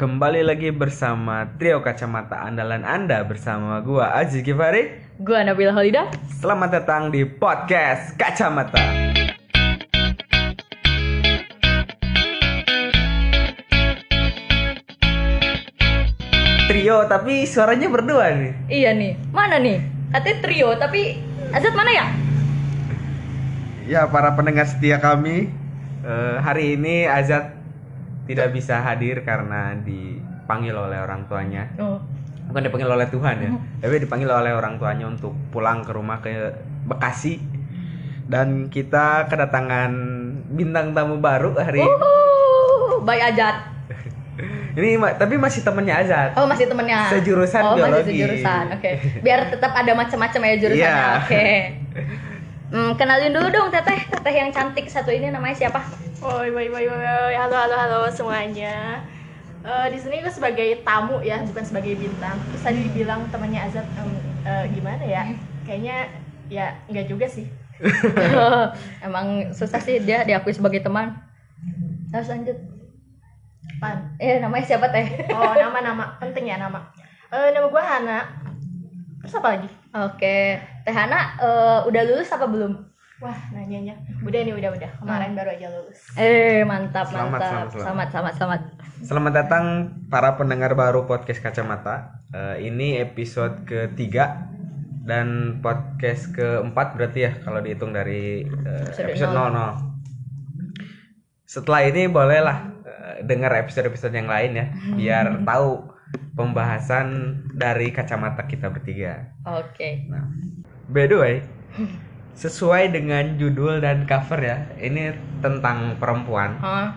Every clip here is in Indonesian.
Kembali lagi bersama trio kacamata andalan Anda bersama gua Aziz Gifari. Gua Nabila Holidah. Selamat datang di podcast Kacamata. Trio tapi suaranya berdua nih. Iya nih. Mana nih? Katanya trio, tapi Azat mana ya? Ya para pendengar setia kami eh, hari ini Azat tidak bisa hadir karena dipanggil oleh orang tuanya. Oh. bukan dipanggil oleh Tuhan ya tapi dipanggil oleh orang tuanya untuk pulang ke rumah ke Bekasi dan kita kedatangan bintang tamu baru hari ini Uhuh, Baik Azat. ini tapi masih temennya Azat Oh, masih temennya. Sejurusan oh, biologi. masih sejurusan. Oke. Biar tetap ada macam-macam ya jurusannya. Iya. Oke. Hmm, kenalin dulu dong Teteh. Teteh yang cantik satu ini namanya siapa? Oi, oi, oi, oi, oi. halo, halo, halo semuanya. Eh, di sini gue sebagai tamu ya, bukan sebagai bintang. Terus tadi dibilang temannya Azat, em, eh, gimana ya? Kayaknya ya nggak juga sih. Emang susah sih dia diakui sebagai teman. Terus lanjut. Pan. Eh, namanya siapa Teh? Oh, nama-nama penting ya nama. Eh, nama gue Hana. Terus apa lagi? Oke. Teh Hana eh, udah lulus apa belum? Wah, nanyanya. Udah nih, udah, udah. Kemarin baru aja lulus. Eh, mantap, Selamat, mantap. selamat, selamat. Selamat, selamat, selamat. selamat datang para pendengar baru podcast Kacamata Eh, ini episode ketiga dan podcast keempat berarti ya kalau dihitung dari eh, Episode episode nol. 00 setelah ini bolehlah eh, dengar episode-episode yang lain ya biar tahu pembahasan dari kacamata kita bertiga. Oke. Nah, by the way, sesuai dengan judul dan cover ya, ini tentang perempuan. Hah?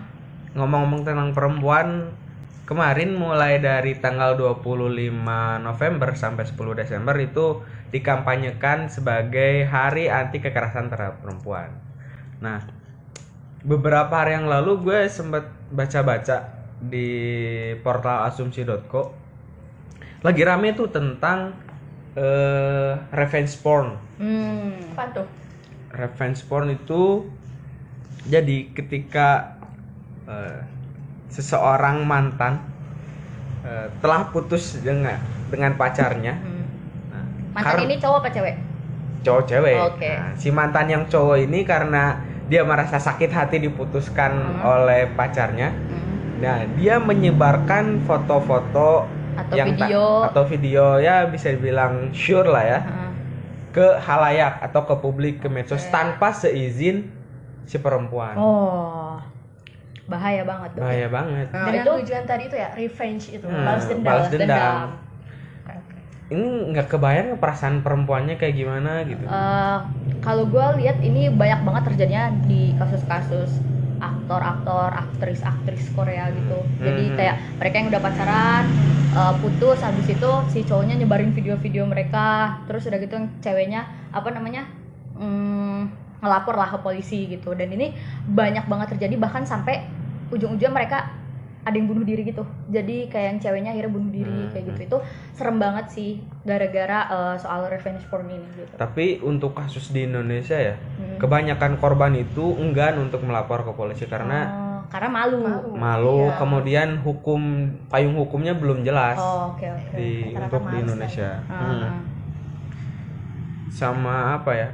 Ngomong-ngomong tentang perempuan, kemarin mulai dari tanggal 25 November sampai 10 Desember itu dikampanyekan sebagai Hari Anti Kekerasan Terhadap Perempuan. Nah, beberapa hari yang lalu gue sempat baca-baca di portal asumsi.co lagi rame tuh tentang eh, revenge porn. Hmm. Apa tuh? Revenge porn itu jadi ketika eh, seseorang mantan eh, telah putus dengan dengan pacarnya, Hmm. nah, Mantan ini cowok apa cewek? cowok cewek. Oke. Nah, si mantan yang cowok ini karena dia merasa sakit hati diputuskan Hmm. oleh pacarnya, Hmm. Nah dia menyebarkan foto-foto Atau yang video. atau video ya bisa dibilang sure lah ya ke halayak atau ke publik ke medsos Oke. tanpa seizin si perempuan. Oh. Bahaya banget dong. Bahaya banget. Nah, Dengan itu tujuan tadi itu ya, revenge itu, Hmm, balas dendam. balas dendam. dendam. Ini nggak kebayang perasaan perempuannya kayak gimana gitu. Eh, kalau gue lihat ini banyak banget terjadinya di kasus-kasus aktor-aktor, aktris-aktris Korea gitu. Jadi Hmm. kayak mereka yang udah pacaran, eh, putus, habis itu si cowoknya nyebarin video-video mereka, terus udah gitu yang ceweknya apa namanya hmm, ngelapor lah ke polisi gitu. Dan ini banyak banget terjadi bahkan sampai ujung-ujungnya mereka ada yang bunuh diri gitu. Jadi kayak yang ceweknya akhirnya bunuh diri Hmm. kayak gitu. Itu serem banget sih gara-gara eh, soal revenge porn ini gitu. Tapi untuk kasus di Indonesia ya, Hmm. kebanyakan korban itu enggan untuk melapor ke polisi karena Oh, karena malu. Malu. malu, Iya. kemudian hukum payung hukumnya belum jelas Oh, oke oke. di Rata-rata untuk di Indonesia. Ah, Hmm. ah. Sama apa ya?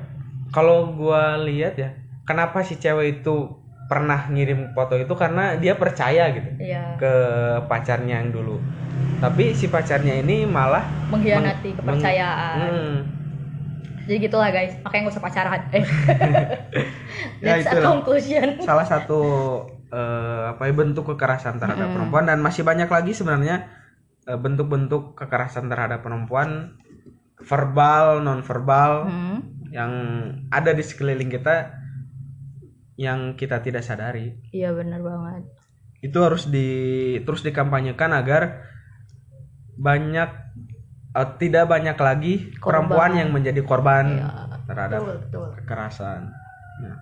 Kalau gua lihat ya, kenapa si cewek itu pernah ngirim foto itu karena dia percaya gitu Iya. ke pacarnya yang dulu. Tapi si pacarnya ini malah Mengkhianati meng- kepercayaan. Hmm. Jadi gitulah guys. Makanya nggak usah pacaran. Eh. Ya, That's a itulah. conclusion. salah satu eh, apa ya bentuk kekerasan terhadap Mm-mm. perempuan dan masih banyak lagi sebenarnya eh, bentuk-bentuk kekerasan terhadap perempuan verbal non verbal Hmm. yang ada di sekeliling kita yang kita tidak sadari Iya benar banget. itu harus di terus dikampanyekan agar banyak eh, tidak banyak lagi Korban. perempuan yang menjadi korban Iya. terhadap Betul, betul. kekerasan. Nah,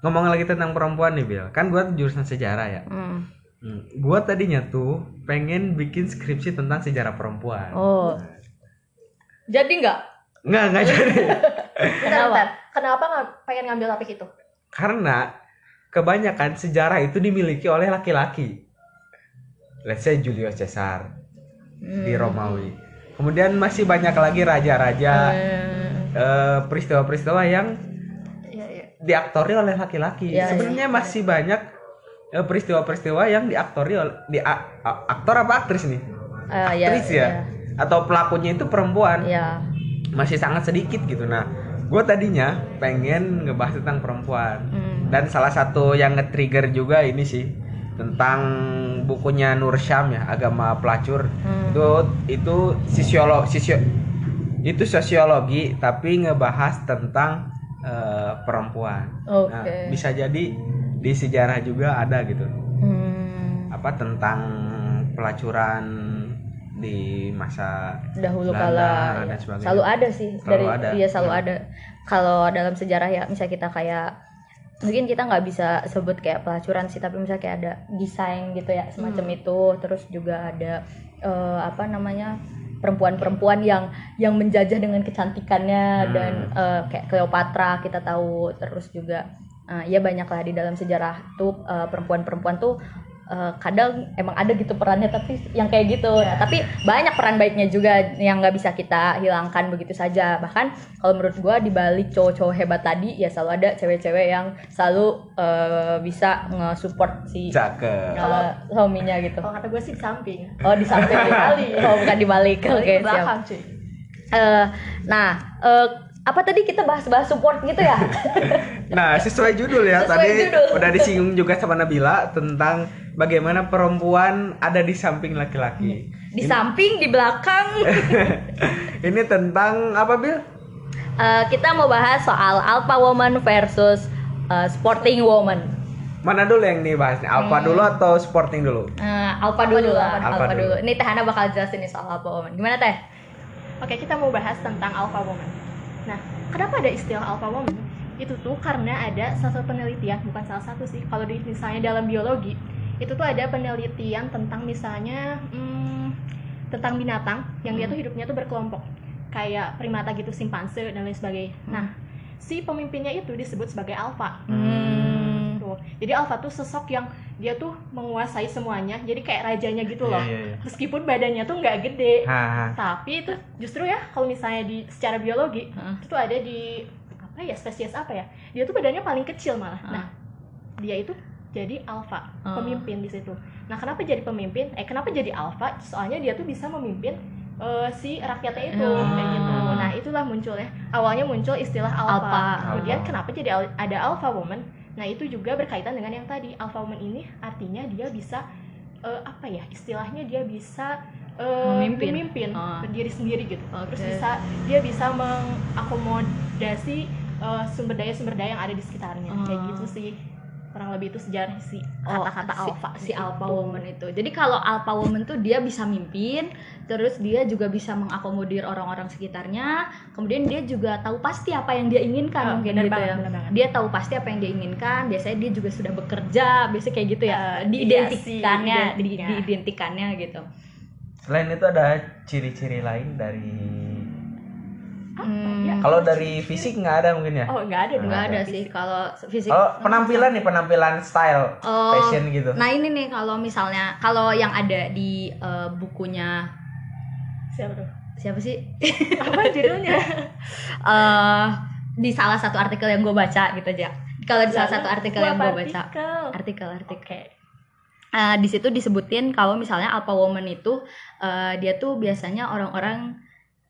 ngomong lagi tentang perempuan nih, Bill. Kan gua jurusan sejarah ya. Hmm. Hmm, Gua tadinya tuh pengen bikin skripsi tentang sejarah perempuan. Oh. Jadi nggak? Nggak, nggak jadi. Kenapa? Kenapa nggak pengen ngambil topik itu? Karena kebanyakan sejarah itu dimiliki oleh laki-laki. let's say Julius Caesar di Hmm. Romawi. Kemudian masih banyak lagi raja-raja eh, peristiwa-peristiwa yang Iya, iya. diaktori oleh laki-laki. Iya, Sebenarnya masih banyak eh, peristiwa-peristiwa yang diaktori oleh di aktor apa aktris nih? ya, Aktris ya. Atau pelakunya itu perempuan. ya. Masih sangat sedikit gitu. Nah, gue tadinya pengen ngebahas tentang perempuan. Hmm. Dan salah satu yang nge-trigger juga ini sih tentang bukunya Nur Syam ya, agama pelacur. Hmm. Itu itu sisiolo sisio itu sosiologi tapi ngebahas tentang eh, perempuan. Oke. Nah, bisa jadi di sejarah juga ada gitu. Hmm. Apa tentang pelacuran di masa dahulu kala ya. sebagainya. selalu ada sih Selalu dari ada. iya selalu Hmm. ada kalau dalam sejarah ya misalnya kita kayak mungkin kita nggak bisa sebut kayak pelacuran sih tapi misalnya kayak ada desain gitu ya semacam Hmm. itu terus juga ada eh, apa namanya perempuan-perempuan yang yang menjajah dengan kecantikannya Hmm. dan eh, kayak Cleopatra kita tahu terus juga eh, ya banyak lah di dalam sejarah tuh eh, perempuan-perempuan tuh eh, kadang emang ada gitu perannya tapi yang kayak gitu Ya. Nah, tapi banyak peran baiknya juga yang nggak bisa kita hilangkan begitu saja bahkan kalau menurut gua di balik cowok-cowok hebat tadi ya selalu ada cewek-cewek yang selalu eh, bisa nge-support si cakep. eh, suaminya gitu Kalau kata gue sih di samping. oh di samping di balik oh bukan di balik oke Di siap cuy. Eh, nah eh, apa tadi kita bahas-bahas support gitu ya Nah, sesuai judul ya Sesuai tadi judul. udah disinggung juga sama Nabila tentang bagaimana perempuan ada di samping laki-laki. di samping di belakang Ini tentang apa Bil? Eh, kita mau bahas soal alpha woman versus eh, sporting woman Mana dulu yang dibahas nih? Alpha dulu atau sporting dulu? Eh, alpha dulu dulu, lah alpha alpha, dulu. dulu. ini Tehana bakal jelasin nih soal alpha woman gimana teh Oke, kita mau bahas tentang alpha woman. Nah, kenapa ada istilah alpha woman? Itu tuh karena ada salah satu penelitian, bukan salah satu sih. Kalau di misalnya dalam biologi, itu tuh ada penelitian tentang misalnya hmm, tentang binatang yang dia tuh hidupnya tuh berkelompok. Kayak primata gitu, simpanse dan lain sebagainya. Nah, si pemimpinnya itu disebut sebagai alpha. hmm. Tuh. Jadi alpha tuh sosok yang dia tuh menguasai semuanya. Jadi kayak rajanya gitu loh. Iya, iya, iya. Meskipun badannya tuh nggak gede, Hah, tapi itu justru ya kalau misalnya di secara biologi Heeh. itu tuh ada di apa ya spesies apa ya dia tuh badannya paling kecil malah Ah. nah dia itu jadi alpha Ah. pemimpin di situ nah kenapa jadi pemimpin eh kenapa jadi alpha soalnya dia tuh bisa memimpin eh, si rakyatnya itu Ah. kayak gitu nah itulah munculnya awalnya muncul istilah alpha, Alpha. kemudian Alpha. kenapa jadi al- ada alpha woman nah itu juga berkaitan dengan yang tadi alpha woman ini artinya dia bisa eh, apa ya istilahnya dia bisa eh, Memimpin. memimpin Ah. berdiri sendiri gitu terus Oke. bisa dia bisa mengakomodasi sumber daya sumber daya yang ada di sekitarnya kayak Ah. gitu sih kurang lebih itu sejarah si Oh, kata-kata si- alpha si gitu. alpha woman itu. Jadi kalau alpha woman tuh dia bisa mimpin, terus dia juga bisa mengakomodir orang-orang sekitarnya. Kemudian dia juga tahu pasti apa yang dia inginkan Oh, mungkin bener gitu banget, ya. bener banget. Dia tahu pasti apa yang dia inginkan. Biasanya dia juga sudah bekerja, biasanya kayak gitu ya. Eh, diidentikannya, iya sih, di, diidentikannya gitu. Selain itu ada ciri-ciri lain dari Hmm, ya? kalau dari fisik nggak ada mungkin ya? oh nggak ada dong nggak ada sih kalau fisik. Oh, penampilan nih, penampilan style, Oh, fashion gitu. Nah ini nih kalau misalnya kalau yang ada di eh, bukunya siapa tuh siapa sih? apa judulnya eh di salah satu artikel yang gue baca gitu aja. Kalau di salah satu artikel yang gue baca, artikel artikel artikel. oke Eh, di situ disebutin kalau misalnya alpha woman itu eh, dia tuh biasanya orang-orang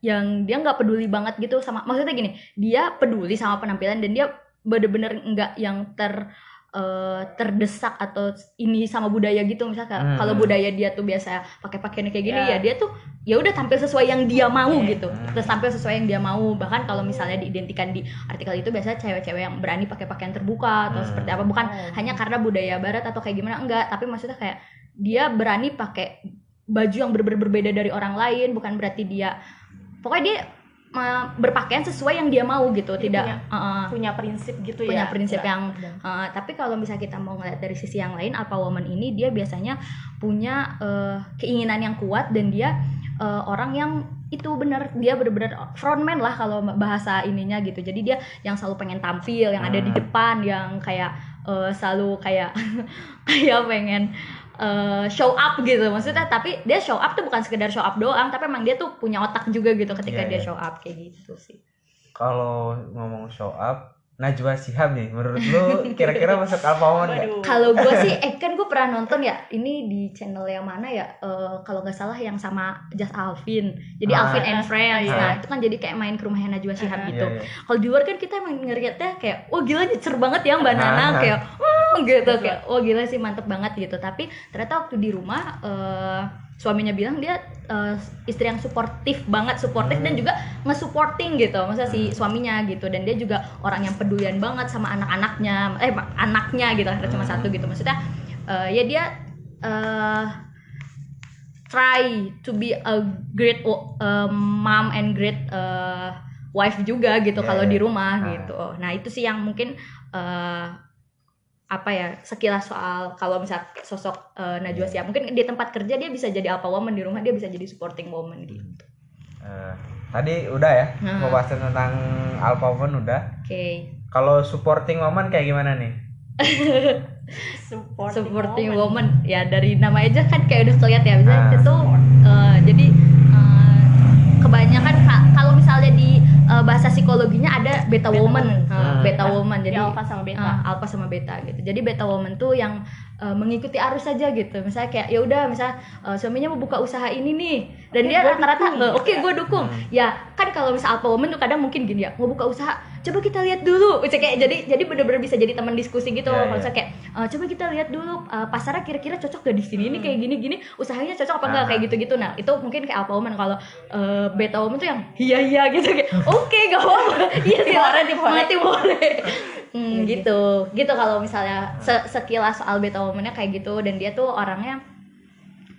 yang dia nggak peduli banget gitu sama maksudnya gini dia peduli sama penampilan dan dia bener-bener nggak yang ter eh, terdesak atau ini sama budaya gitu misalnya Hmm. kalau budaya dia tuh biasa pakai pakaian kayak gini Ya. ya dia tuh ya udah tampil sesuai yang dia mau Oke. gitu Hmm. terus tampil sesuai yang dia mau bahkan kalau misalnya diidentikan di artikel itu biasanya cewek-cewek yang berani pakai pakaian terbuka atau Hmm. seperti apa bukan Oh. hanya karena budaya barat atau kayak gimana enggak tapi maksudnya kayak dia berani pakai baju yang berbeda berbeda dari orang lain bukan berarti dia pokoknya dia berpakaian sesuai yang dia mau gitu Dia tidak punya- uh, punya prinsip gitu punya ya? prinsip Nggak- yang uh, tapi kalau misalnya kita mau ngeliat dari sisi yang lain alpha woman ini dia biasanya punya uh, keinginan yang kuat dan dia uh, orang yang itu benar dia benar-benar frontman lah kalau bahasa ininya gitu. Jadi dia yang selalu pengen tampil yang ada di Hmm. depan yang kayak uh, selalu kayak kayak pengen eh, show up gitu maksudnya tapi dia show up tuh bukan sekedar show up doang tapi emang dia tuh punya otak juga gitu ketika Iya, dia iya. show up kayak gitu sih Kalau ngomong show up, Najwa Shihab nih, menurut lu kira-kira masuk nggak? Waduh. Kalau gue sih, eh kan gue pernah nonton ya, ini di channel yang mana ya? Eh, kalau nggak salah yang sama Just Alvin. Jadi Ah, Alvin and Friends. iya. Nah itu kan jadi kayak main ke rumahnya Najwa Shihab Ah, gitu. Iya, iya. Kalau di luar kan kita emang ngeliatnya kayak, wah gila nyecer banget ya Mbak Nana, Ah. kayak, wah gitu, Betul. kayak, wah gila sih mantep banget gitu. Tapi ternyata waktu di rumah, eh, suaminya bilang dia eh, istri yang suportif banget, suportif Hmm. dan juga nge-supporting gitu, masa si suaminya gitu. Dan dia juga orang yang pedulian banget sama anak-anaknya, eh anaknya gitu, ada cuma Hmm. satu gitu. Maksudnya eh, ya dia eh, try to be a great uh, mom and great uh, wife juga gitu Iya, kalau iya. di rumah Ah. gitu. Nah itu sih yang mungkin uh, apa ya sekilas soal kalau misal sosok uh, Najwa Iya. Shihab mungkin di tempat kerja dia bisa jadi alpha woman di rumah dia bisa jadi supporting woman gitu. Eh, tadi udah ya, Nah. pembahasan tentang Alpha Woman udah. Oke. Kalau supporting woman kayak gimana nih? supporting, supporting woman. woman. ya dari nama aja kan kayak udah kelihatan ya misalnya Ah. itu eh, jadi eh, kebanyakan ka- kalau misalnya di eh, bahasa psikologinya ada beta, Beta woman, woman. Hmm. beta woman Di jadi alpha sama beta. eh, alpha sama beta gitu jadi beta woman tuh yang eh, mengikuti arus saja gitu misalnya kayak ya udah misalnya eh, suaminya mau buka usaha ini nih dan Oke, dia rata-rata dukung. oke gue dukung Hmm. ya kan kalau misal alpha woman tuh kadang mungkin gini ya mau buka usaha coba kita lihat dulu. Misalnya kayak jadi jadi bener-bener bisa jadi teman diskusi gitu. Iya, kalau iya. misalnya kayak "Eh, coba kita lihat dulu eh, pasarnya kira-kira cocok gak di sini? Ini kayak gini-gini usahanya cocok apa enggak? Ah. kayak gitu-gitu. Nah itu mungkin kayak alpha woman kalau eh, beta woman tuh yang iya iya gitu kayak oke gak apa-apa. Iya sih Boleh, mati boleh. Hmm, Iya, gitu. Gitu kalau misalnya se- sekilas soal beta womannya kayak gitu dan dia tuh orangnya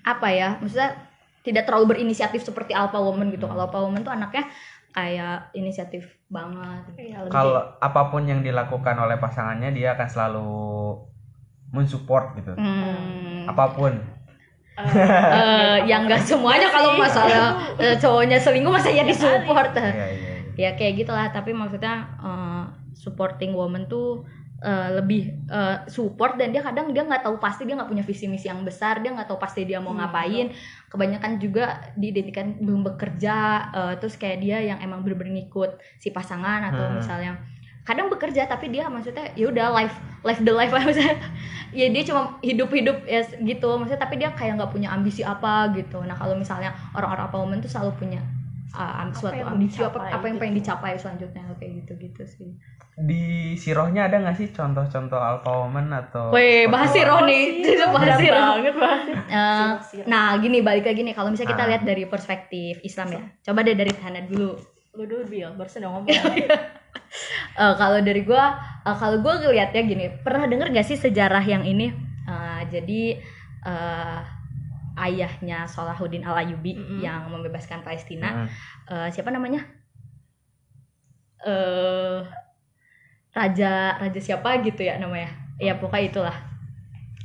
apa ya maksudnya tidak terlalu berinisiatif seperti alpha woman gitu. Kalau alpha woman tuh anaknya kayak inisiatif banget Iya, Kalau apa pun yang dilakukan oleh pasangannya dia akan selalu mensupport gitu. hmm, Apa pun. eh, yang enggak semuanya kalau masalah eh, cowoknya selingkuh masa ya disupport Iya, iya. iya. ya kayak gitulah tapi maksudnya eh, supporting woman tuh eh, lebih eh, support dan dia kadang dia nggak tahu pasti dia nggak punya visi misi yang besar dia nggak tahu pasti dia mau Hmm, ngapain. kebanyakan juga diidentikan belum bekerja eh, terus kayak dia yang emang bener-bener ngikut si pasangan atau Hmm. misalnya kadang bekerja tapi dia maksudnya ya udah life life the life maksudnya. Ya dia cuma hidup hidup ya gitu. Maksudnya tapi dia kayak nggak punya ambisi apa gitu. Nah kalau misalnya orang-orang apa tuh selalu punya uh, am- Apa suatu yang mau ambisi apa dicapai apa yang gitu. pengen dicapai selanjutnya kayak gitu gitu sih. Di sirohnya ada nggak sih contoh-contoh alpha woman atau Weh, bahas siroh apa? nih. Itu bahas siroh. banget bahas Eh, nah gini balik lagi nih. Kalau misalnya kita Ah. lihat dari perspektif Islam ya. Coba deh dari Hana dulu. Lu dulu bil. Barusan udah ngomong. Eh, kalau dari gua eh, kalau gua ngeliatnya gini. Pernah denger gak sih sejarah yang ini? Eh, jadi eh, ayahnya Salahuddin Al Ayyubi Mm-mm. yang membebaskan Palestina Hmm. Eh, siapa namanya eh raja raja siapa gitu ya namanya ya pokoknya itulah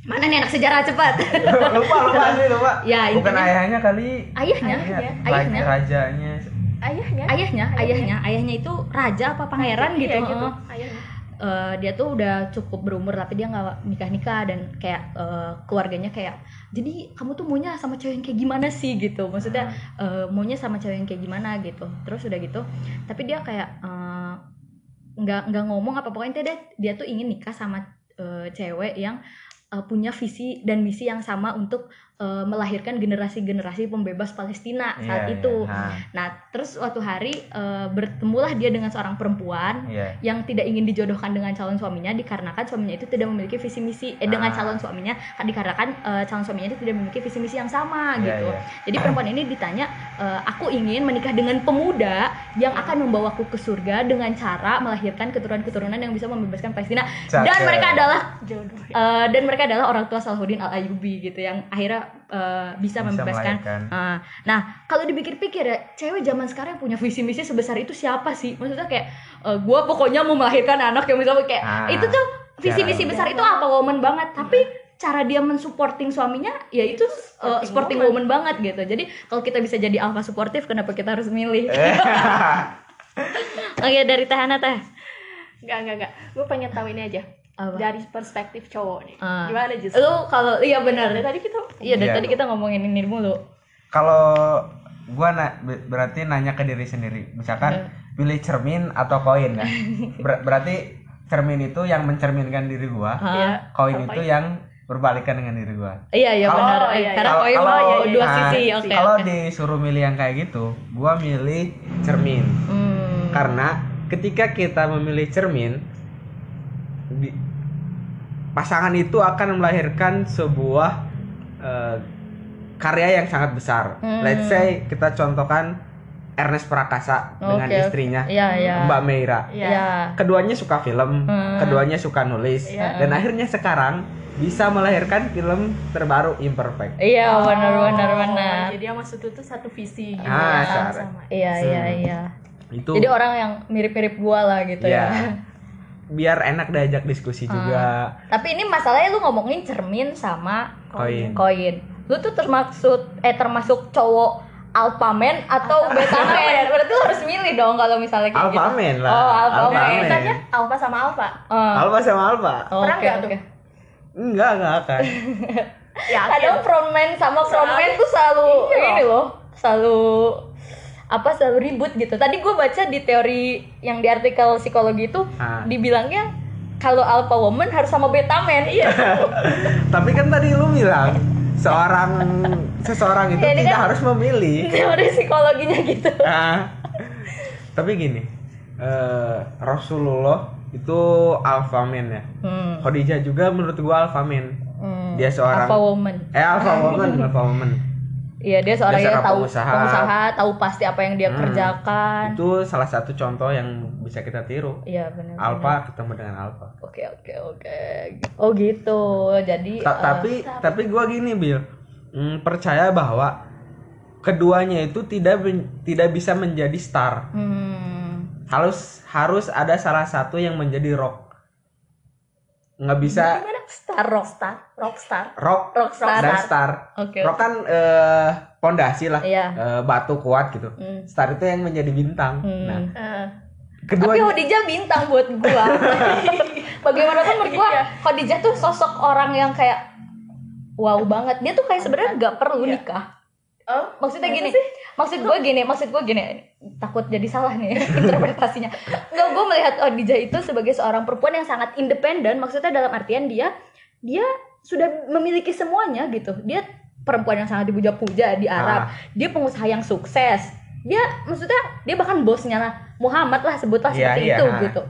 mana nih anak sejarah cepat lupa lupa sih lupa. ya Bukan intinya ayahnya kali. ayahnya Ayahnya. Raja- Ayahnya. Rajanya. ayahnya ayahnya ayahnya ayahnya itu raja apa pangeran gitu, Iya, gitu. Eh, dia tuh udah cukup berumur tapi dia nggak nikah nikah dan kayak eh, keluarganya kayak jadi kamu tuh maunya sama cewek yang kayak gimana sih? gitu. Maksudnya eh, maunya sama cewek yang kayak gimana gitu. Terus udah gitu tapi dia kayak nggak nggak ngomong apa pokoknya dia dia tuh ingin nikah sama eh, cewek yang eh, punya visi dan misi yang sama untuk eh, melahirkan generasi-generasi pembebas Palestina saat Iya, itu iya. Nah, nah terus suatu hari eh, bertemulah dia dengan seorang perempuan Iya. yang tidak ingin dijodohkan dengan calon suaminya dikarenakan suaminya itu tidak memiliki visi misi eh dengan Ah. calon suaminya dikarenakan eh, calon suaminya itu tidak memiliki visi misi yang sama Iya, gitu. iya. Jadi perempuan ini ditanya eh, aku ingin menikah dengan pemuda yang akan membawaku ke surga dengan cara melahirkan keturunan-keturunan yang bisa membebaskan Palestina dan mereka adalah jodoh eh, dan mereka adalah orang tua Salahuddin Al Ayyubi gitu yang akhirnya eh, bisa, Bisa membebaskan. Ah, nah, kalau dipikir-pikir ya, cewek zaman sekarang yang punya visi misi sebesar itu siapa sih? Maksudnya kayak eh, gua pokoknya mau melahirkan anak yang misalnya kayak Ah, itu tuh visi misi cara- besar itu apa woman banget, tapi cara dia mensupporting suaminya ya itu eh, supporting supporting woman. woman banget gitu. Jadi kalau kita bisa jadi alpha suportif, kenapa kita harus milih? Oke, dari Teh Hana Teh. Enggak, enggak, enggak. Gue pengen tahu ini aja. Apa? dari perspektif cowok nih. Ah. Gimana Jis? Lu kalau iya benar. Dari tadi kita Iya, dari Iya. tadi kita ngomongin ini mulu. Kalau gua na- ber- berarti nanya ke diri sendiri. Misalkan pilih cermin atau koin ya. Ber- berarti cermin itu yang mencerminkan diri gua? Iya. koin Kalau itu yang berbalikan dengan diri gua. Iya, iya Kalau- benar. Oh, iya, Karena Kalau- koin kalau- mau dua nah, sisi. Oke. Kalau oke. disuruh milih yang kayak gitu, gua milih cermin. Hmm. Karena ketika kita memilih cermin, pasangan itu akan melahirkan sebuah eh, karya yang sangat besar. Hmm. Let's say kita contohkan Ernest Prakasa dengan Oke. istrinya Iya, iya. Mbak Meira. Iya. Iya. Keduanya suka film, Hmm. keduanya suka nulis, Iya. dan akhirnya sekarang bisa melahirkan film terbaru Imperfect. Iya, benar Oh, benar benar. Jadi yang maksud itu satu visi gitu Ah, ya, sama. Iya, iya, iya. Itu Jadi orang yang mirip-mirip gua lah gitu ya, ya. Biar enak diajak diskusi juga. Tapi ini masalahnya lu ngomongin cermin sama Koin. koin. Lu tuh termasuk eh termasuk cowok alpha man atau beta man. Berarti lu harus milih dong kalau misalnya kayak Alpha gitu. man lah. Oh, alpha Alpha man. man. Tanya alfa sama alfa. Oh, Alpha sama Alpha. Oke, Perang nggak oke. tuh? Enggak, enggak akan. Ya, Kadang frontman sama frontman tuh selalu Iya. ini loh, selalu apa selalu ribut gitu. Tadi gue baca di teori yang di artikel psikologi itu Ah. dibilangnya kalau alpha woman harus sama beta man. Iya. Tapi kan tadi lu bilang seorang seseorang itu Ya, tidak kan- harus memilih. teori psikologinya gitu. Nah, tapi gini, eh, Rasulullah itu alpha man ya. Hmm. Khadijah juga menurut gua alpha man. Hmm. Dia seorang alpha woman. eh alpha woman, alpha woman. Iya dia seorang Dia yang tahu pengusaha. pengusaha. tahu pasti apa yang dia Hmm. kerjakan. Itu salah satu contoh yang bisa kita tiru. Iya benar. Alpha ketemu dengan alpha. Oke oke oke. Oh gitu. Jadi Ta- eh, tapi tapi gua gini Bill Hmm, percaya bahwa keduanya itu tidak tidak bisa menjadi star hmm, harus harus ada salah satu yang menjadi rock nggak bisa Gimana? Star rock. Star, rockstar. rock Rockstar. dan star Oke. rock kan eh, pondasi lah Iya. eh, batu kuat gitu Hmm. star itu yang menjadi bintang Hmm. nah Eh, kedua Tapi Khadijah bintang buat gua. Bagaimanapun menurut gua Iya. Khadijah tuh sosok orang yang kayak wow banget. Dia tuh kayak sebenarnya nggak perlu Iya. nikah. oh, Maksudnya gini, sih? Maksud gue gini, maksud gue gini, takut jadi salah nih interpretasinya. Enggak, gue melihat Khadijah itu sebagai seorang perempuan yang sangat independen. Maksudnya dalam artian dia dia sudah memiliki semuanya gitu. Dia perempuan yang sangat dipuja-puja di Arab. Ah. Dia pengusaha yang sukses. Dia maksudnya dia bahkan bosnya Muhammad lah sebutlah Iya, seperti iya. itu gitu.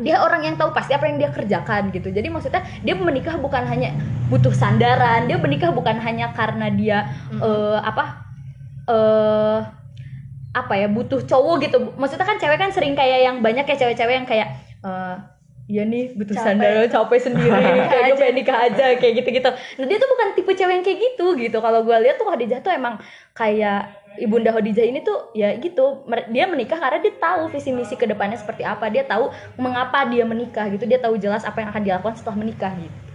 Dia orang yang tahu pasti apa yang dia kerjakan gitu. Jadi maksudnya dia menikah bukan hanya butuh sandaran, dia menikah bukan hanya karena dia eh, apa eh apa ya butuh cowok gitu maksudnya kan cewek kan sering kayak yang banyak ya cewek-cewek yang kayak eh Iya nih butuh Capek. sandaran capek sendiri kayak gue pengen nikah aja kayak gitu-gitu. Nah dia tuh bukan tipe cewek yang kayak gitu gitu. Kalau gue lihat tuh Khadijah tuh emang kayak ibunda Khadijah ini tuh ya gitu. Dia menikah karena dia tahu visi misi ke depannya seperti apa. Dia tahu mengapa dia menikah gitu. Dia tahu jelas apa yang akan dilakukan setelah menikah gitu.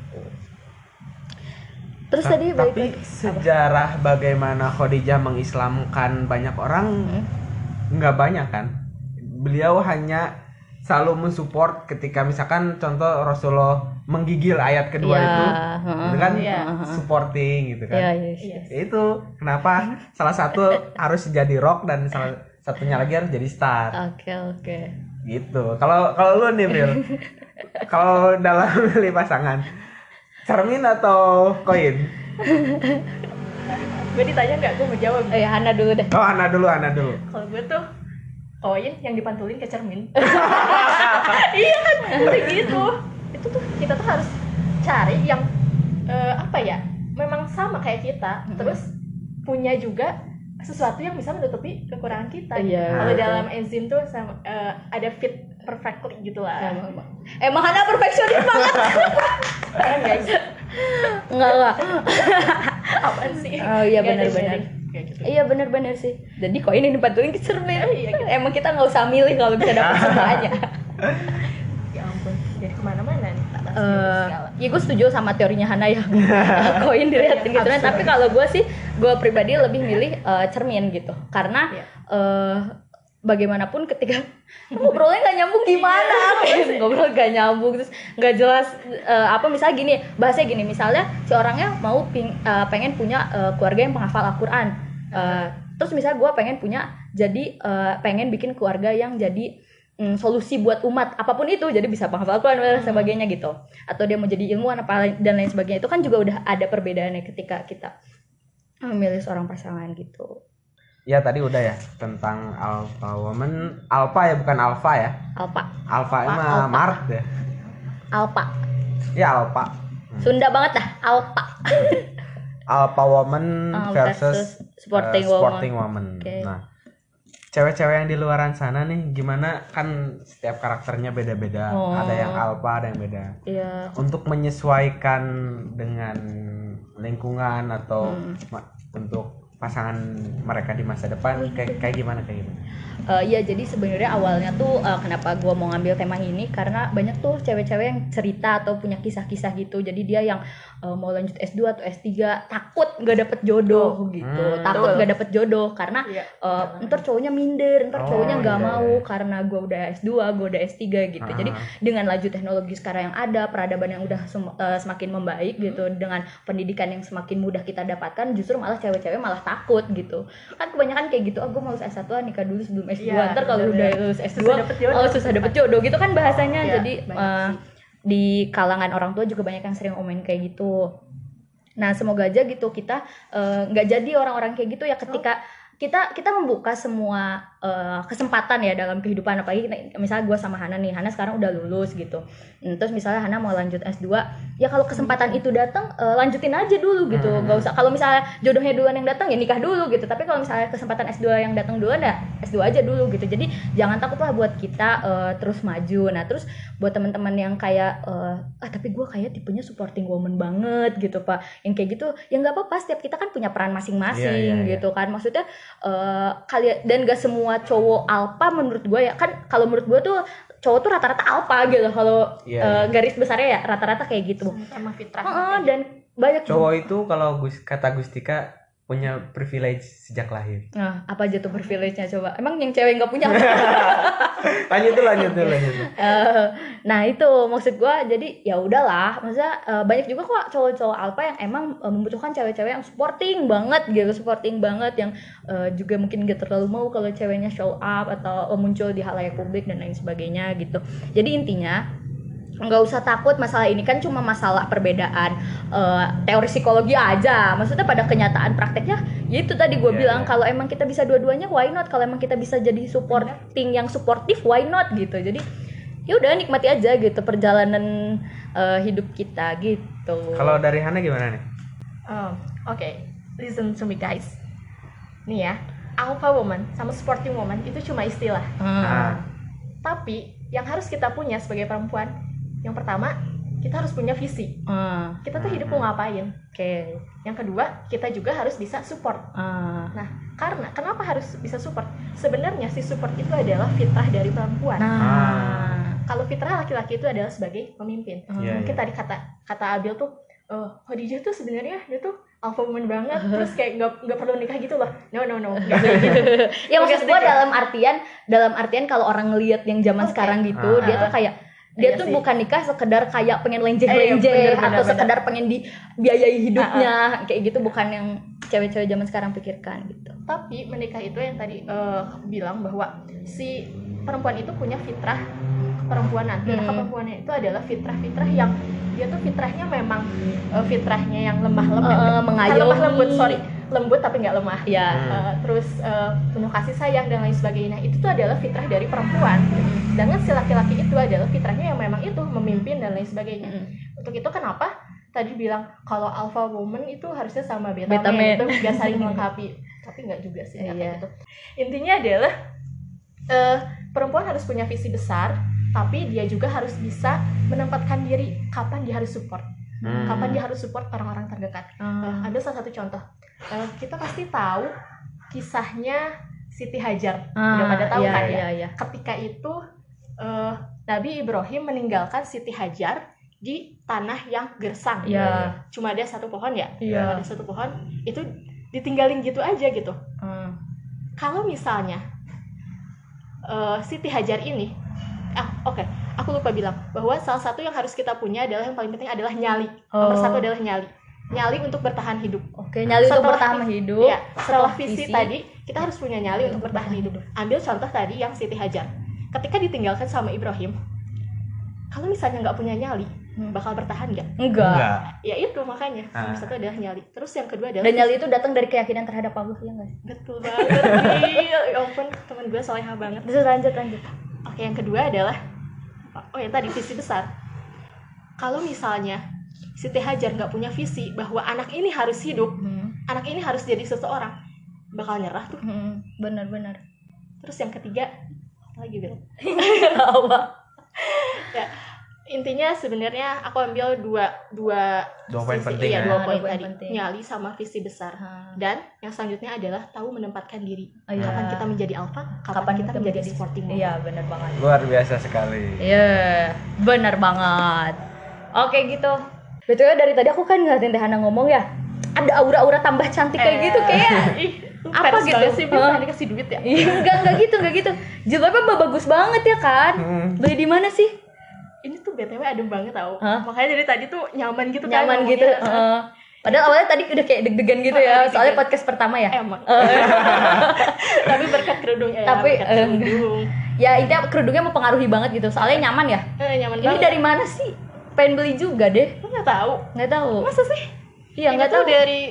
Terus Ta- tadi balik tapi lagi. sejarah bagaimana Khadijah mengislamkan banyak orang Hmm. nggak banyak kan beliau hanya selalu mensupport ketika misalkan contoh Rasulullah menggigil ayat kedua Iya, itu itu kan iya. supporting gitu kan iya, Iya. iya. itu kenapa salah satu harus jadi rock dan salah satunya lagi harus jadi star Oke oke. gitu kalau kalau lu nih Bill kalau dalam milih pasangan cermin atau koin? Gue ditanya nggak? Gue mau jawab. Eh Hana dulu deh. oh Ana dulu Ana dulu. Kalau gue tuh koin yang dipantulin ke cermin. Iya kan udah gitu. Itu tuh kita tuh harus cari yang eh, apa ya memang sama kayak kita terus punya juga sesuatu yang bisa menutupi kekurangan kita. Iya, kalau dalam enzim tuh sama, eh, ada fit perfectly gitu lah Emang Hana perfeksionis banget. Guys Enggak enggak. apaan sih Oh, iya, benar-benar. sharing. Kayak gitu. Iya benar-benar sih. Jadi koin ini dipantulin ke cermin. Iya, gitu. Emang kita nggak usah milih kalau bisa dapat semuanya. ya ampun jadi ke mana-mana nih Eh, segala. ya gue setuju sama teorinya Hana ya koin dilihatin Iya, gitu kan tapi kalau gue sih gue pribadi lebih milih eh, cermin gitu karena Iya. eh, bagaimanapun ketika ngobrolnya nggak nyambung gimana ngobrol nggak nyambung terus nggak jelas eh, apa misalnya gini bahasanya gini misalnya si orangnya mau ping- eh, pengen punya eh, keluarga yang penghafal Al-Quran. Eh, terus misalnya gue pengen punya jadi eh, pengen bikin keluarga yang jadi mm, solusi buat umat apa pun itu jadi bisa penghafal Al-Quran dan sebagainya gitu. Atau dia mau jadi ilmuwan apa lain- dan lain sebagainya. Itu kan juga udah ada perbedaannya ketika kita memilih seorang pasangan gitu Ya tadi udah ya tentang alpha woman, alpha ya bukan alpha ya. Alpha Alpha, emang alpha. Mart ya. Alpa Ya alpha. Sunda banget dah Alpa Alpha woman Oh, versus, sporting eh, woman sporting woman. Oke. Nah, cewek-cewek yang di luaran sana nih gimana kan setiap karakternya beda-beda. Oh. Ada yang alpha, ada yang beda. Iya Untuk menyesuaikan dengan lingkungan atau Hmm. untuk pasangan mereka di masa depan kayak kayak gimana kayak gimana? Eh, iya jadi sebenarnya awalnya tuh eh, kenapa gue mau ngambil tema ini karena banyak tuh cewek-cewek yang cerita atau punya kisah-kisah gitu jadi dia yang eh, mau lanjut S2 atau S3 takut nggak dapet jodoh gitu Hmm. takut Betul. nggak dapet jodoh karena Iya. eh, ntar cowoknya minder ntar Oh, cowoknya nggak iya, mau iya. karena gue udah S2 gue udah S3 gitu jadi Ah. dengan laju teknologi sekarang yang ada peradaban yang udah sem- eh, semakin membaik gitu dengan pendidikan yang semakin mudah kita dapatkan justru malah cewek-cewek malah takut gitu kan kebanyakan kayak gitu oh gue mau lulus S1 ah, nikah dulu sebelum S2 Iya, ntar kalau udah lulus S2 Susah dapet jodoh. oh susah dapet jodoh gitu kan bahasanya Iya, jadi sih. di kalangan orang tua juga banyak yang sering ngomongin kayak gitu nah semoga aja gitu kita eh, nggak jadi orang-orang kayak gitu ya ketika kita kita membuka semua eh, kesempatan ya dalam kehidupan apalagi misalnya gue sama Hana nih Hana sekarang udah lulus gitu. Hmm, terus misalnya Hana mau lanjut S2 ya kalau kesempatan itu datang eh, lanjutin aja dulu gitu. Hmm. nggak usah kalau misalnya jodohnya duluan yang datang ya nikah dulu gitu. Tapi kalau misalnya kesempatan S2 yang datang duluan ya S2 aja dulu gitu. Jadi jangan takut lah buat kita eh, terus maju. Nah terus buat teman-teman yang kayak eh, ah tapi gue kayak tipenya supporting woman banget gitu pak. Yang kayak gitu ya nggak apa-apa setiap kita kan punya peran masing-masing Iya, iya, iya. gitu kan. Maksudnya eh kalian dan gak semua cowok alpha menurut gue ya kan kalau menurut gue tuh cowok tuh rata-rata alpha gitu kalau Iya, eh, garis besarnya ya rata-rata kayak gitu. Emang fitrah Heeh, dan banyak Cowok itu kalau Gus, kata Gustika punya privilege sejak lahir. Nah, apa aja tuh privilege-nya coba? Emang yang cewek nggak punya? lanjut tuh lanjut tuh lanjut. Eh, nah itu maksud gua jadi ya udahlah maksudnya eh, banyak juga kok cowok-cowok alpha yang emang eh, membutuhkan cewek-cewek yang supporting banget gitu supporting banget yang eh, juga mungkin gak terlalu mau kalau ceweknya show up atau muncul di halayak publik dan lain sebagainya gitu jadi intinya nggak usah takut masalah ini kan cuma masalah perbedaan eh, teori psikologi aja maksudnya pada kenyataan prakteknya ya itu tadi gue Iya, bilang iya. kalau emang kita bisa dua-duanya why not kalau emang kita bisa jadi supporting yang suportif why not gitu jadi ya udah nikmati aja gitu perjalanan eh, hidup kita gitu Kalau dari Hana gimana nih? Oh, oke. Listen to me guys. Nih ya, alpha woman sama sporting woman itu cuma istilah. Hmm. Ah. Tapi yang harus kita punya sebagai perempuan, yang pertama kita harus punya visi. Hmm. Kita tuh hidup mau ngapain? oke Yang kedua, kita juga harus bisa support. Ah. Nah, karena kenapa harus bisa support? Sebenarnya si support itu adalah fitrah dari perempuan. nah Kalau fitrah laki-laki itu adalah sebagai pemimpin. Iya, Mungkin iya. tadi kata kata Abil tuh, oh Khadijah tuh sebenarnya dia tuh alpha woman banget, terus kayak nggak nggak perlu nikah gitu loh. No no no, kayak gitu. ya maksud gue dalam artian dalam artian kalau orang ngelihat yang zaman Oke. sekarang gitu Ah. dia tuh kayak dia Iya tuh sih. bukan nikah sekedar kayak pengen lenjeh Eh, iya, bener, atau bener. Sekedar pengen dibiayai hidupnya kayak gitu bukan yang cewek-cewek zaman sekarang pikirkan gitu Tapi menikah itu yang tadi eh, aku bilang bahwa si perempuan itu punya fitrah perempuanan. Fitrah Hmm. perempuannya itu adalah fitrah-fitrah yang dia tuh fitrahnya memang eh, fitrahnya yang lemah lembut. Eh, eh, mengayomi. lemah lembut, sorry. Lembut tapi nggak lemah. ya Hmm. Eh, terus eh, penuh kasih sayang dan lain sebagainya. Itu tuh adalah fitrah dari perempuan. Sedangkan si laki-laki itu adalah fitrahnya yang memang itu memimpin dan lain sebagainya. Mm. Untuk itu kenapa tadi bilang kalau alpha woman itu harusnya sama beta, Beta man man. itu nggak saling melengkapi. Tapi nggak juga sih nggak kayak Iya. gitu. Intinya adalah eh, perempuan harus punya visi besar, tapi dia juga harus bisa menempatkan diri kapan dia harus support, Hmm. kapan dia harus support orang-orang terdekat. Eh, Ah. ada salah satu contoh. Eh, kita pasti tahu kisahnya Siti Hajar. Ah, Udah pada tahu iya, kan ya? iya, iya. Ketika itu eh, Nabi Ibrahim meninggalkan Siti Hajar di tanah yang gersang. Iya. Cuma ada satu pohon ya. Iya. Ada satu pohon itu ditinggalin gitu aja gitu. Ah. Kalau misalnya eh, Siti Hajar ini ah oke aku lupa bilang bahwa salah satu yang harus kita punya adalah yang paling penting adalah nyali nomor Oh. satu adalah nyali nyali untuk bertahan hidup Oke, nyali untuk Setelah bertahan vi- hidup. Iya, setelah visi, visi. tadi kita harus punya nyali untuk bertahan hidup. Ambil contoh tadi yang Siti Hajar. Ketika ditinggalkan sama Ibrahim, kalau misalnya nggak punya nyali, Hmm. bakal bertahan nggak? Enggak. Enggak. Ya itu makanya. Ah. Nomor satu adalah nyali. Terus yang kedua adalah Dan nyali itu datang dari keyakinan terhadap Allah ya enggak? betul banget. Ih, ya ampun, teman gue soleha banget. Terus lanjut lanjut. Oke, yang kedua adalah oh ya tadi visi besar. Kalau misalnya Siti Hajar nggak punya visi bahwa anak ini harus hidup, Hmm. anak ini harus jadi seseorang, bakal nyerah tuh. Hmm. Benar-benar. Terus yang ketiga lagi Bel? Apa? ya intinya sebenarnya aku ambil dua dua Dua poin penting iya, ya. dua Ah, poin dua poin tadi penting. nyali sama visi besar Ah. dan yang selanjutnya adalah tahu menempatkan diri Oh, iya. kapan kita menjadi alpha kapan, kita, menjadi sporting mode. Iya, benar banget. Luar biasa sekali. Iya, benar banget. Oke gitu. Betulnya dari tadi aku kan ngeliatin Tehana ngomong ya, ada aura-aura tambah cantik kayak Eh, gitu kayak. Apa gitu? banget sih Bil, Hah? tadi kasih duit ya Iya, enggak enggak gitu, enggak gitu. Jilbabnya ba- bagus banget ya kan? Hmm. Beli di mana sih? ini tuh btw adem banget tau Hah? makanya dari tadi tuh nyaman gitu kan Nyaman ngomongnya. gitu. heeh. Padahal awalnya tadi udah kayak deg-degan gitu Oh, ya, soalnya podcast pertama ya. emang tapi berkat kerudung ya Tapi, berkat eh, kerudung Ya intinya kerudungnya mempengaruhi banget gitu, soalnya nyaman ya. eh, nyaman Ini banget dari mana sih? Pengen beli juga deh. lu nggak tahu Nggak tahu. masa sih Iya, Ini nggak tuh tahu. dari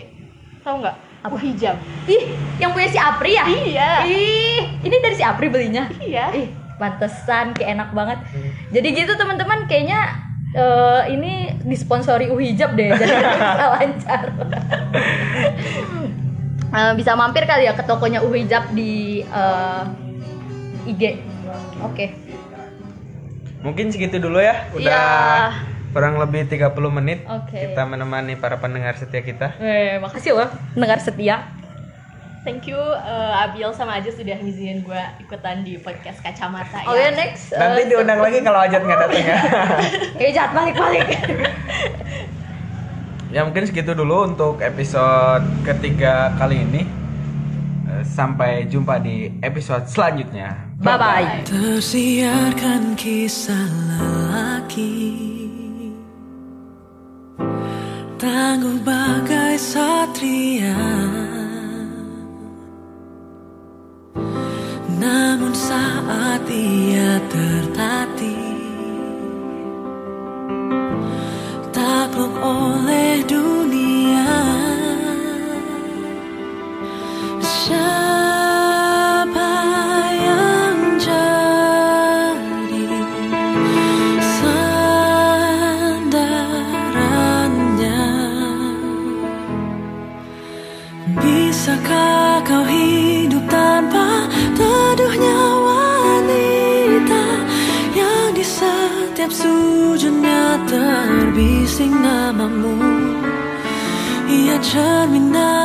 tahu nggak Apa? hijab Ih, yang punya si Apri ya? iya Ih, ini dari si Apri belinya. iya Ih, pantesan kayak enak banget. Jadi gitu teman-teman kayaknya eh, ini disponsori Uhijab deh, jadi bisa lancar. Eh, bisa mampir kali ya ke tokonya Uhijab di eh, IG. Oke. Mungkin segitu dulu ya. Udah Iya. Kurang lebih 30 menit Oke. kita menemani para pendengar setia kita. Eh, makasih loh pendengar setia. Thank you uh, Abiel sama Aja sudah ngizinin gue ikutan di podcast Kacamata Oh ya next. eh, Nanti diundang lagi kalau Ajat nggak datang ya. Eh jahat balik-balik. ya mungkin segitu dulu untuk episode ketiga kali ini. Eh, Sampai jumpa di episode selanjutnya. Bye bye. Tersiarkan kisah lelaki Tangguh bagai satria. Namun saat ia tertatih namamu ia cerminan sisi terbaik